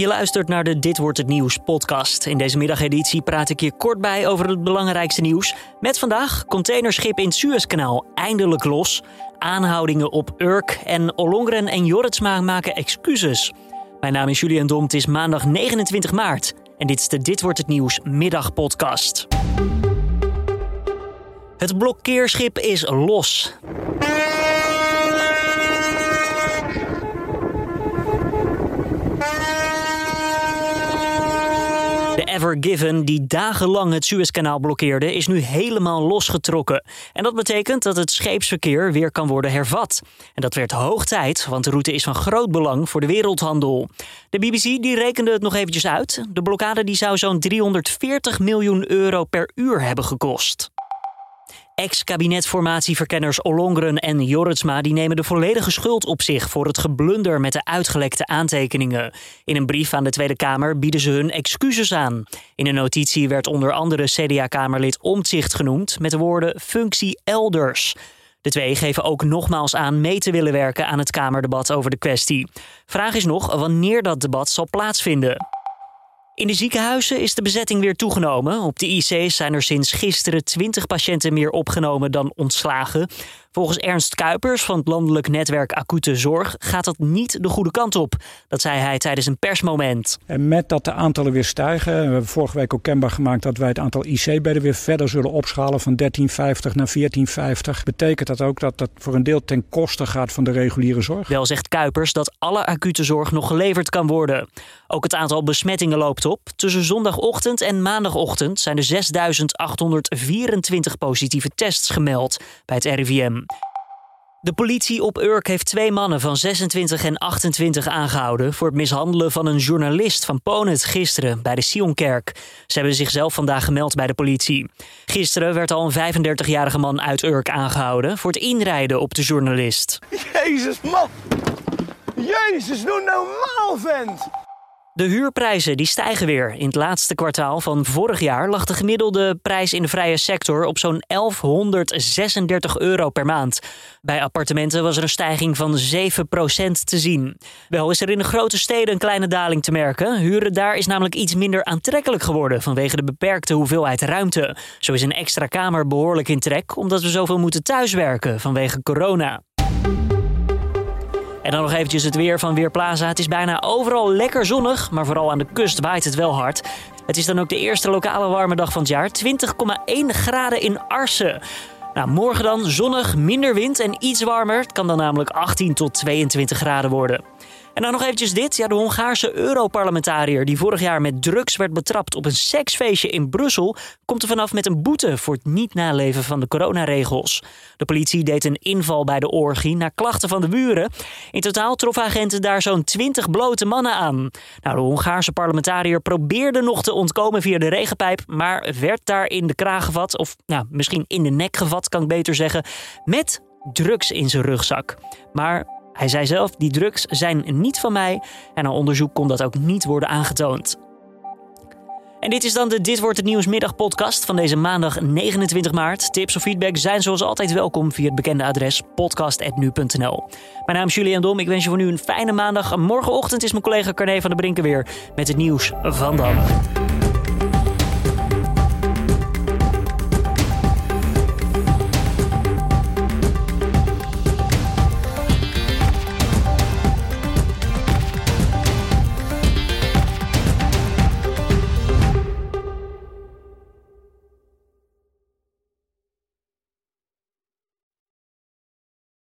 Je luistert naar de Dit wordt het nieuws podcast. In deze middageditie praat ik je kort bij over het belangrijkste nieuws. Met vandaag containerschip in het Suezkanaal eindelijk los, aanhoudingen op Urk en Ollongren en Jorritsma maken excuses. Mijn naam is Julian Dom, het is maandag 29 maart en dit is de Dit wordt het nieuws middagpodcast. Het blokkeerschip is los. De Ever Given, die dagenlang het Suezkanaal blokkeerde, is nu helemaal losgetrokken. En dat betekent dat het scheepsverkeer weer kan worden hervat. En dat werd hoog tijd, want de route is van groot belang voor de wereldhandel. De BBC die rekende het nog eventjes uit. De blokkade die zou zo'n 340 miljoen euro per uur hebben gekost. Ex-kabinetformatieverkenners Ollongren en Jorritsma die nemen de volledige schuld op zich voor het geblunder met de uitgelekte aantekeningen. In een brief aan de Tweede Kamer bieden ze hun excuses aan. In een notitie werd onder andere CDA-kamerlid Omtzigt genoemd met de woorden functie elders. De twee geven ook nogmaals aan mee te willen werken aan het Kamerdebat over de kwestie. Vraag is nog wanneer dat debat zal plaatsvinden. In de ziekenhuizen is de bezetting weer toegenomen. Op de IC's zijn er sinds gisteren 20 patiënten meer opgenomen dan ontslagen. Volgens Ernst Kuipers van het Landelijk Netwerk Acute Zorg gaat dat niet de goede kant op. Dat zei hij tijdens een persmoment. En met dat de aantallen weer stijgen, we hebben vorige week ook kenbaar gemaakt dat wij het aantal IC-bedden weer verder zullen opschalen van 1350 naar 1450. Betekent dat ook dat dat voor een deel ten koste gaat van de reguliere zorg? Wel zegt Kuipers dat alle acute zorg nog geleverd kan worden. Ook het aantal besmettingen loopt op. Tussen zondagochtend en maandagochtend zijn er 6824 positieve tests gemeld bij het RIVM. De politie op Urk heeft twee mannen van 26 en 28 aangehouden voor het mishandelen van een journalist van Ponet gisteren bij de Sionkerk. Ze hebben zichzelf vandaag gemeld bij de politie. Gisteren werd al een 35-jarige man uit Urk aangehouden voor het inrijden op de journalist. Jezus man! Jezus, doe normaal vent! De huurprijzen die stijgen weer. In het laatste kwartaal van vorig jaar lag de gemiddelde prijs in de vrije sector op zo'n 1136 euro per maand. Bij appartementen was er een stijging van 7% te zien. Wel is er in de grote steden een kleine daling te merken. Huren daar is namelijk iets minder aantrekkelijk geworden vanwege de beperkte hoeveelheid ruimte. Zo is een extra kamer behoorlijk in trek omdat we zoveel moeten thuiswerken vanwege corona. En dan nog eventjes het weer van Weerplaza. Het is bijna overal lekker zonnig, maar vooral aan de kust waait het wel hard. Het is dan ook de eerste lokale warme dag van het jaar. 20,1 graden in Arsen. Nou, morgen dan zonnig, minder wind en iets warmer. Het kan dan namelijk 18 tot 22 graden worden. En dan nog eventjes dit. Ja, de Hongaarse Europarlementariër die vorig jaar met drugs werd betrapt op een seksfeestje in Brussel, komt er vanaf met een boete voor het niet naleven van de coronaregels. De politie deed een inval bij de orgie naar klachten van de buren. In totaal troffen agenten daar zo'n 20 blote mannen aan. Nou, de Hongaarse parlementariër probeerde nog te ontkomen via de regenpijp, maar werd daar in de kraag gevat, of nou, misschien in de nek gevat, kan ik beter zeggen, met drugs in zijn rugzak. Maar hij zei zelf: die drugs zijn niet van mij en aan onderzoek kon dat ook niet worden aangetoond. En dit is dan de Dit wordt het nieuwsmiddag podcast van deze maandag 29 maart. Tips of feedback zijn zoals altijd welkom via het bekende adres podcast.nu.nl. Mijn naam is Julian Dom. Ik wens je voor nu een fijne maandag. Morgenochtend is mijn collega Carne van der Brinken weer met het nieuws van dan.